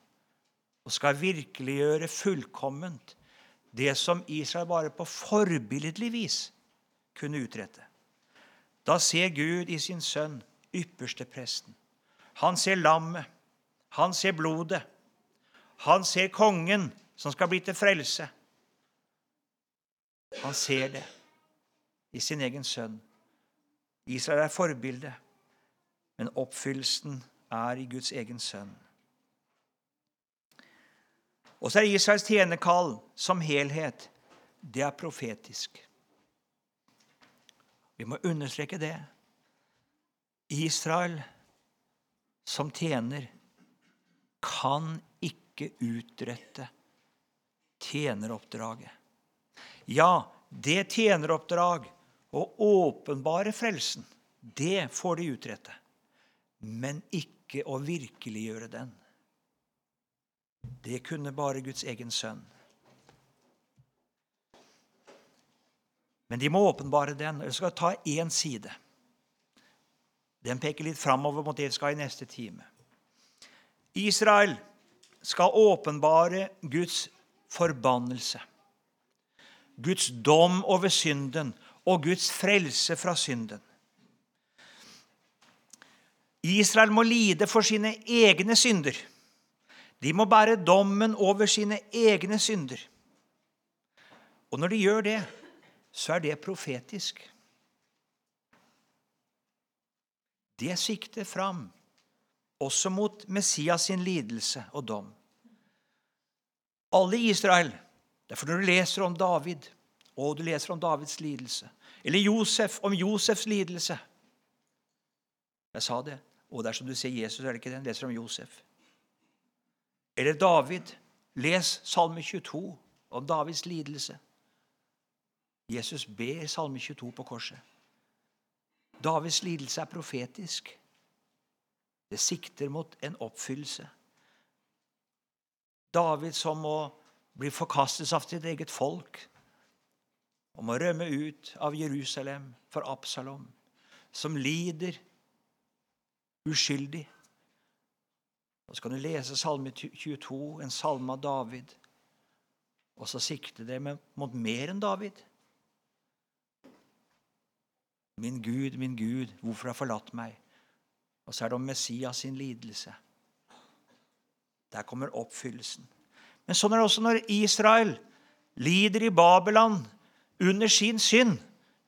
og skal virkeliggjøre fullkomment det som Israel bare på forbilledlig vis kunne utrette. Da ser Gud i sin sønn ypperste presten. Han ser lammet. Han ser blodet. Han ser kongen som skal bli til frelse. Han ser det i sin egen sønn. Israel er forbildet, men oppfyllelsen er i Guds egen sønn. Og så er Israels tjenerkall som helhet det er profetisk. Vi må understreke det. Israel som tjener kan ikke utrette tjeneroppdraget. Ja, det tjeneroppdrag å åpenbare frelsen, det får de utrette. Men ikke å virkeliggjøre den. Det kunne bare Guds egen sønn. Men de må åpenbare den. Jeg skal ta én side. Den peker litt framover mot det vi skal i neste time. Israel skal åpenbare Guds forbannelse. Guds dom over synden og Guds frelse fra synden. Israel må lide for sine egne synder. De må bære dommen over sine egne synder. Og når de gjør det, så er det profetisk. Det sikter fram også mot Messias sin lidelse og dom. Alle i Israel Derfor når du leser om David, og du leser om Davids lidelse, eller Josef om Josefs lidelse Jeg sa det. Og er du ser Jesus, er det ikke det? Leser om Josef. Eller David. Les Salme 22 om Davids lidelse. Jesus ber Salme 22 på korset. Davids lidelse er profetisk. Det sikter mot en oppfyllelse. David som må bli forkastet av sitt eget folk, og å rømme ut av Jerusalem for Absalom, som lider uskyldig. Og Så kan du lese Salme 22, en salme av David, og så sikter det mot mer enn David. Min Gud, min Gud, hvorfor har forlatt meg? Og så er det om Messias sin lidelse. Der kommer oppfyllelsen. Men sånn er det også når Israel lider i Babylon under sin synd.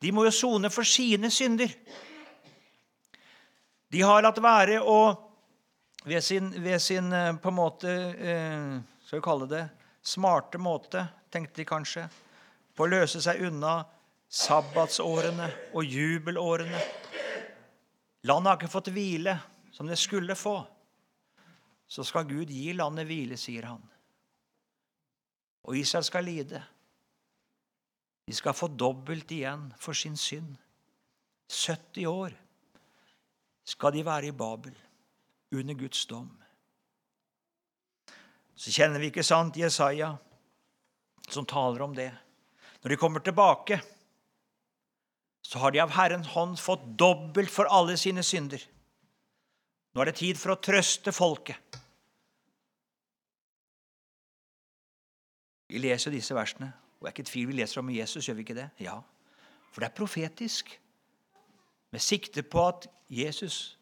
De må jo sone for sine synder. De har latt være å ved sin, ved sin eh, på en måte eh, Skal vi kalle det smarte måte, tenkte de kanskje, på å løse seg unna sabbatsårene og jubelårene. Landet har ikke fått hvile som det skulle få. Så skal Gud gi landet hvile, sier han. Og Israel skal lide. De skal få dobbelt igjen for sin synd. 70 år skal de være i Babel, under Guds dom. Så kjenner vi ikke sant Jesaja, som taler om det. Når de kommer tilbake, så har de av Herrens hånd fått dobbelt for alle sine synder. Nå er det tid for å trøste folket. Vi leser disse versene, og jeg er ikke i tvil vi leser om Jesus. gjør vi ikke det? Ja, For det er profetisk, med sikte på at Jesus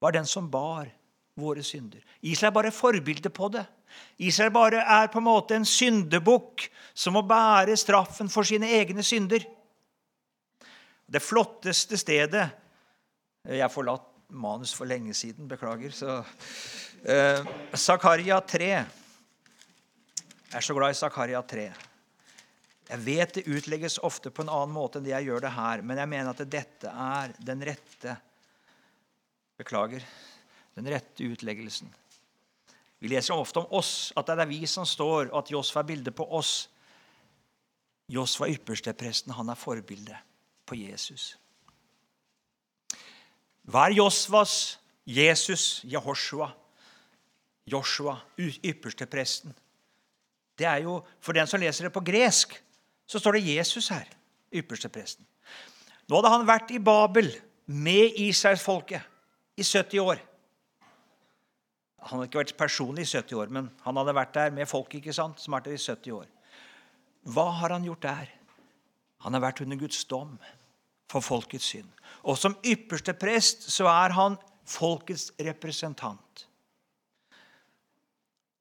var den som bar våre synder. Israel er bare forbilde på det. Israel bare er på en måte en syndebukk som må bære straffen for sine egne synder. Det flotteste stedet Jeg har forlatt manus for lenge siden, beklager. Så, eh, Zakaria 3. Jeg er så glad i Zakaria 3. Jeg vet det utlegges ofte på en annen måte enn det jeg gjør det her, men jeg mener at dette er den rette Beklager. Den rette utleggelsen. Vi leser ofte om oss, at det er vi som står, og at Josfa er bildet på oss. Josfa ypperstepresten, han er forbildet på Jesus. Hva er Josvas, Jesus, Jehoshua, Joshua, ypperstepresten? Det er jo, For den som leser det på gresk, så står det Jesus her, ypperstepresten. Nå hadde han vært i Babel med Israelsfolket i 70 år. Han hadde ikke vært personlig i 70 år, men han hadde vært der med folk ikke sant, som har vært der i 70 år. Hva har han gjort der? Han har vært under Guds dom for folkets synd. Og som ypperste prest så er han folkets representant.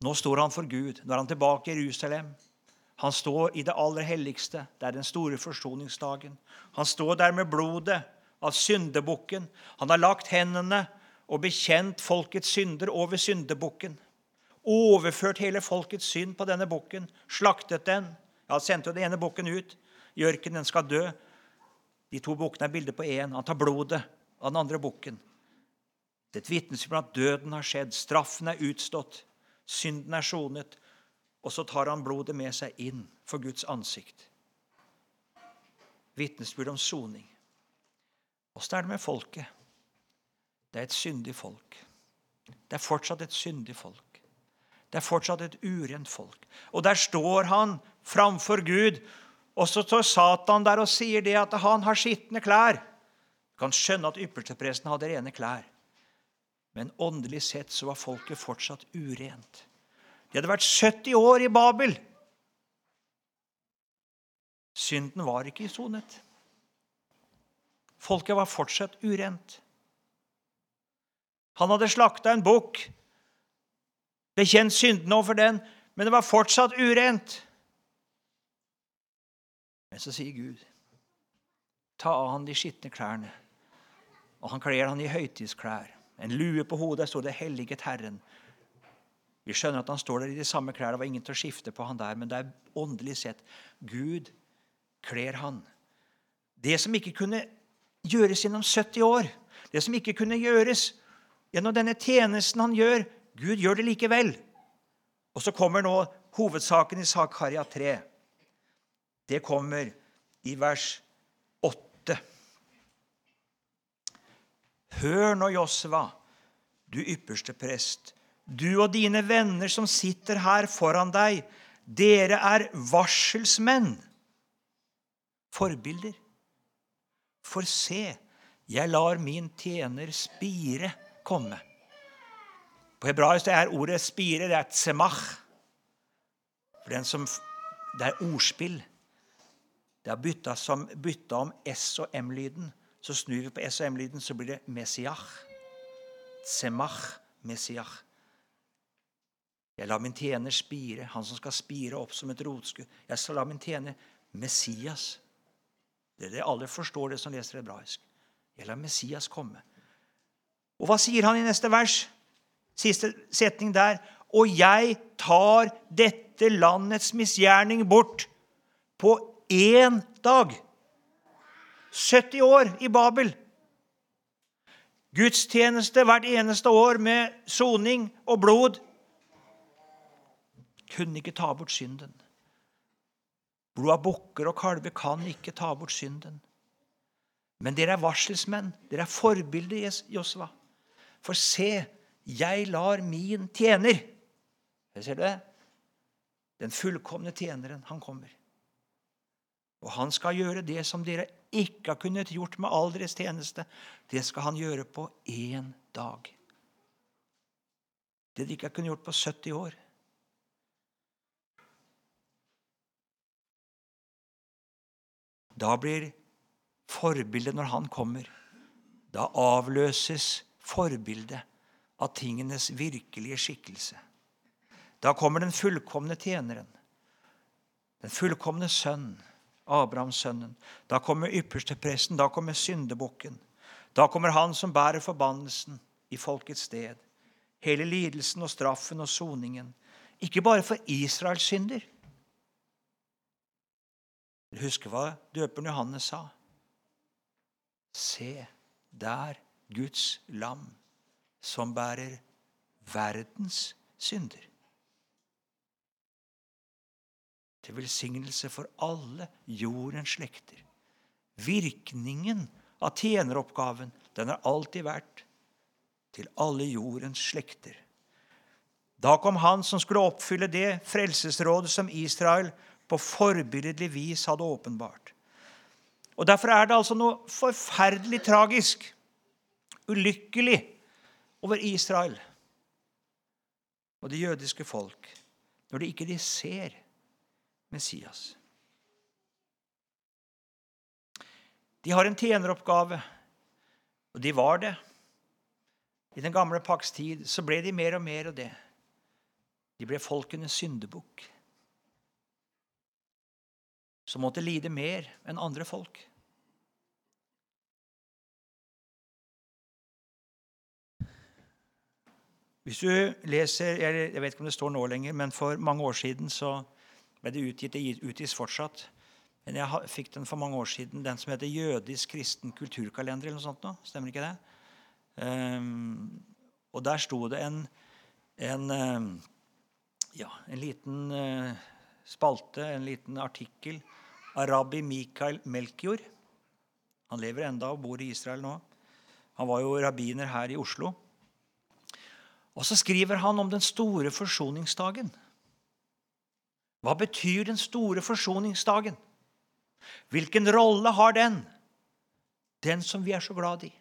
Nå står han for Gud. Nå er han tilbake i Jerusalem. Han står i det aller helligste. Det er den store forsoningsdagen. Han står der med blodet av syndebukken. Han har lagt hendene og bekjent folkets synder over syndebukken. Overført hele folkets synd på denne bukken. Slaktet den. Ja, sendte jo den ene bukken ut. Gjørken, den skal dø. De to bukkene er bilder på én. Han tar blodet av den andre bukken. Det er et vitnesbyrd at døden har skjedd, straffen er utstått, synden er sonet. Og så tar han blodet med seg inn for Guds ansikt. Vitnesbyrd om soning. Åssen er det med folket? Det er et syndig folk. Det er fortsatt et syndig folk. Det er fortsatt et urent folk. Og der står han framfor Gud og så står Satan der og sier det at han har skitne klær. Du kan skjønne at ypperstepresten hadde rene klær. Men åndelig sett så var folket fortsatt urent. De hadde vært 70 år i Babel. Synden var ikke isonet. sonet. Folket var fortsatt urent. Han hadde slakta en bukk, bekjent syndene overfor den, men det var fortsatt urent. Men så sier Gud, ta av han de skitne klærne. Og han kler han i høytidsklær. En lue på hodet, står det 'Helliget Herren'. Vi skjønner at han står der i de samme klær. Det var ingen til å skifte på han der, men det er åndelig sett. Gud kler han. Det som ikke kunne gjøres gjennom 70 år, det som ikke kunne gjøres gjennom denne tjenesten han gjør Gud gjør det likevel. Og så kommer nå hovedsaken i Zakaria 3. Det kommer i vers 8. Hør nå, Josva, du ypperste prest, du og dine venner som sitter her foran deg, dere er varselsmenn, forbilder. For se, jeg lar min tjener spire komme. På hebraisk er ordet spire det er tsemach. For den som, det er ordspill. Det er bytta, bytta om S- og M-lyden. Så snur vi på S- og M-lyden, så blir det Messiah. Tsemach, messiach. Jeg lar min tjener spire, han som skal spire opp som et rotskudd. Jeg skal la min tjener Messias. Det er det alle forstår, det som leser hebraisk. Jeg lar Messias komme. Og hva sier han i neste vers? Siste setning der. Og jeg tar dette landets misgjerning bort på én dag. 70 år i Babel. Gudstjeneste hvert eneste år med soning og blod kunne ikke ta bort synden. Blod av bukker og kalver kan ikke ta bort synden. Men dere er varselsmenn. Dere er forbilder, Josva. For se, jeg lar min tjener Ser du det? Den fullkomne tjeneren, han kommer. Og han skal gjøre det som dere ikke har kunnet gjort med all deres tjeneste. Det skal han gjøre på én dag. Det de ikke har kunnet gjort på 70 år. Da blir forbildet når han kommer. Da avløses forbildet av tingenes virkelige skikkelse. Da kommer den fullkomne tjeneren, den fullkomne sønn, Abrahamssønnen. Da kommer ypperstepresten, da kommer syndebukken. Da kommer han som bærer forbannelsen i folkets sted. Hele lidelsen og straffen og soningen. Ikke bare for Israels synder. Husker hva døperen Johannes sa? Se, der Guds lam som bærer verdens synder. Til velsignelse for alle jordens slekter. Virkningen av tjeneroppgaven den har alltid vært til alle jordens slekter. Da kom han som skulle oppfylle det frelsesrådet som Israel på forbilledlig vis hadde åpenbart. Og Derfor er det altså noe forferdelig tragisk, ulykkelig, over Israel og det jødiske folk når de ikke de ser Messias. De har en tjeneroppgave, og de var det. I den gamle pakks tid så ble de mer og mer av det. De ble folkenes syndebukk, som måtte lide mer enn andre folk. Hvis du leser Jeg vet ikke om det står nå lenger, men for mange år siden så ble det utgitt. Det utgis fortsatt. Men jeg fikk den for mange år siden, den som heter 'Jødisk kristen kulturkalender'. eller noe sånt nå. Stemmer ikke det? Um, og der sto det en, en, um, ja, en liten uh, spalte, en liten artikkel, rabbi Mikael Melkjord. Han lever enda og bor i Israel nå. Han var jo rabbiner her i Oslo. Og så skriver han om den store forsoningsdagen. Hva betyr den store forsoningsdagen? Hvilken rolle har den? Den som vi er så glad i.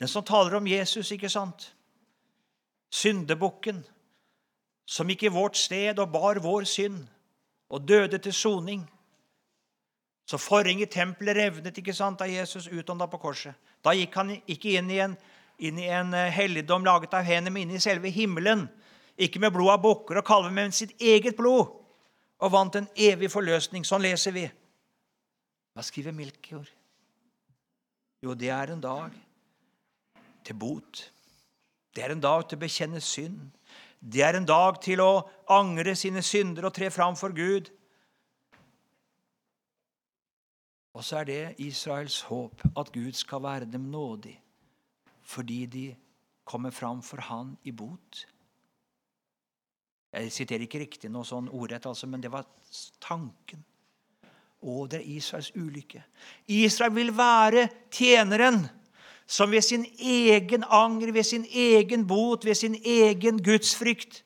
Den som taler om Jesus, ikke sant? Syndebukken. som gikk i vårt sted og bar vår synd, og døde til soning. Så forhenget i tempelet revnet ikke sant, da Jesus utånda på korset. Da gikk han ikke inn i en, inn i en eh, helligdom laget av hender, men inn i selve himmelen. Ikke med blod av bukker og kalver, men med sitt eget blod. Og vant en evig forløsning. Sånn leser vi. Hva skriver Milkjord? Jo, det er en dag til bot. Det er en dag til å bekjenne synd. Det er en dag til å angre sine synder og tre fram for Gud. Og så er det Israels håp at Gud skal være dem nådig fordi de kommer fram for Han i bot. Jeg siterer ikke riktig noe sånn ordrett, altså, men det var tanken. Å, det er Israels ulykke. Israel vil være tjeneren som ved sin egen anger, ved sin egen bot, ved sin egen gudsfrykt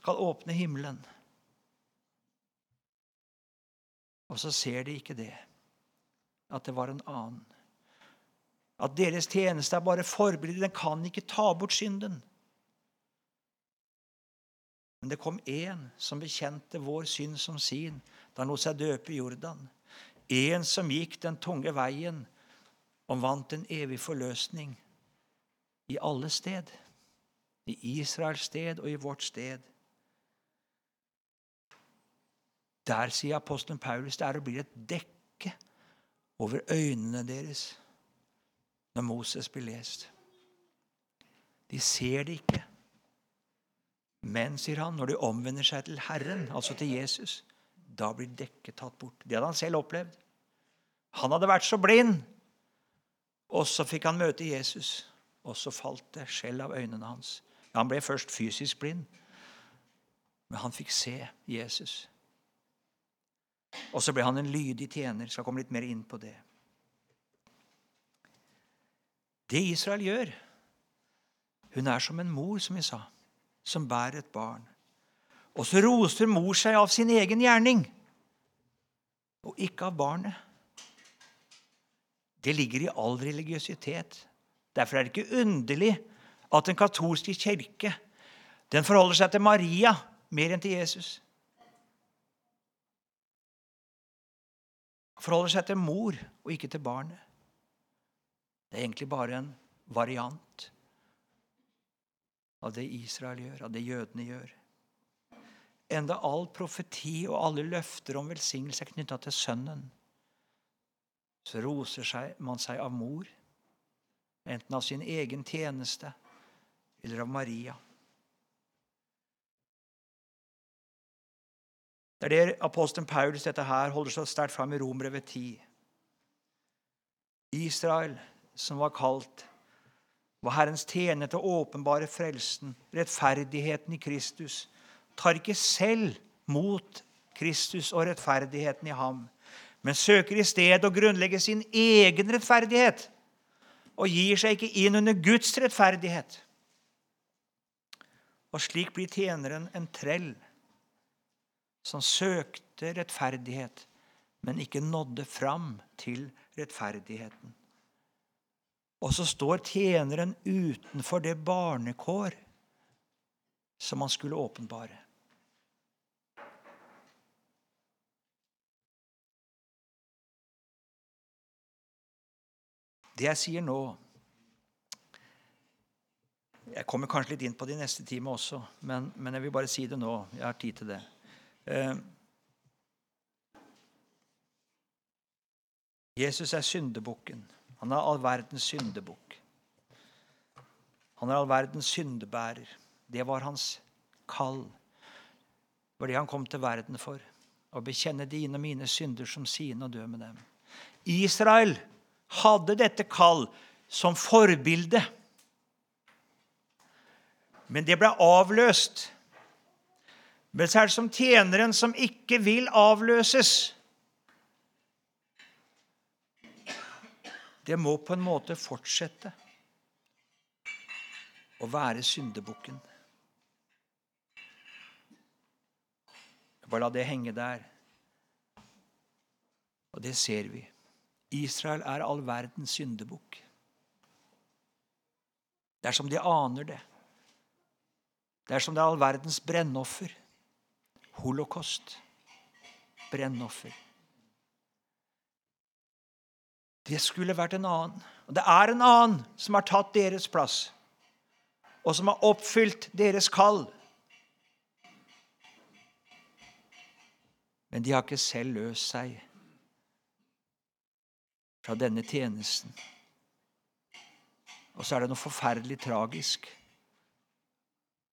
skal åpne himmelen. Og så ser de ikke det, at det var en annen. At deres tjeneste er bare forberedt. Den kan ikke ta bort synden. Men det kom én som bekjente vår synd som sin da han lot seg døpe i Jordan. En som gikk den tunge veien og vant en evig forløsning i alle sted. I Israels sted og i vårt sted. Der, sier apostelen Paulus, det er og blir et dekke over øynene deres når Moses blir lest. De ser det ikke. Men, sier han, når de omvender seg til Herren, altså til Jesus, da blir dekket tatt bort. Det hadde han selv opplevd. Han hadde vært så blind. Og så fikk han møte Jesus, og så falt det skjell av øynene hans. Han ble først fysisk blind, men han fikk se Jesus. Og så ble han en lydig tjener. Skal komme litt mer inn på det. Det Israel gjør Hun er som en mor, som vi sa som bærer et barn. Og så roser mor seg av sin egen gjerning, og ikke av barnet. Det ligger i all religiøsitet. Derfor er det ikke underlig at den katolske kirke den forholder seg til Maria mer enn til Jesus. Forholder seg til mor og ikke til barnet. Det er egentlig bare en variant av det Israel gjør, av det jødene gjør. Enda all profeti og alle løfter om velsignelse er knytta til Sønnen. Så roser man seg av mor, enten av sin egen tjeneste eller av Maria. Det er det apostelen Paulus dette her holder så sterkt fram i Rombrevet 10. Israel, som var kalt var Herrens tjener til å åpenbare frelsen, rettferdigheten i Kristus, tar ikke selv mot Kristus og rettferdigheten i ham, men søker i stedet å grunnlegge sin egen rettferdighet og gir seg ikke inn under Guds rettferdighet. Og slik blir tjeneren en trell som søkte rettferdighet, men ikke nådde fram til rettferdigheten. Og så står tjeneren utenfor det barnekår som han skulle åpenbare. Det jeg sier nå Jeg kommer kanskje litt inn på det i neste time også, men, men, jeg vil bare si det nå. Jeg har tid til det. Eh, Jesus er syndebukken. Han er all verdens syndebukk. Han er all verdens syndebærer. Det var hans kall. Det var det han kom til verden for. Å bekjenne dine og mine synder som sine og dø med dem. Israel hadde dette kall som forbilde. Men det ble avløst. Men så som tjeneren som ikke vil avløses. det må på en måte fortsette å være syndebukken. Bare la det henge der. Og det ser vi. Israel er all verdens syndebukk. Det er som de aner det. Det er som det er all verdens brennoffer. Holocaust. Brennoffer. Det skulle vært en annen. Og det er en annen som har tatt deres plass, og som har oppfylt deres kall. Men de har ikke selv løst seg fra denne tjenesten. Og så er det noe forferdelig tragisk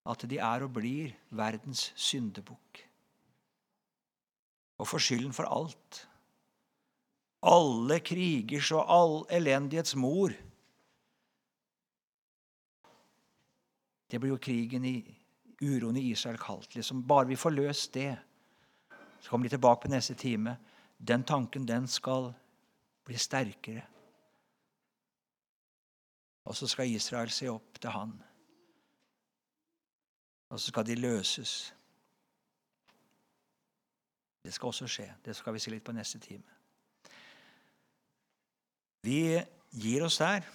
at de er og blir verdens syndebukk. Og får skylden for alt. Alle krigers og all elendighets mor. Det blir jo krigen i uroen i Israel kalt. Liksom bare vi får løst det, så kommer de tilbake på neste time. Den tanken, den skal bli sterkere. Og så skal Israel se opp til han. Og så skal de løses. Det skal også skje. Det skal vi se litt på neste time. Vi gir oss der.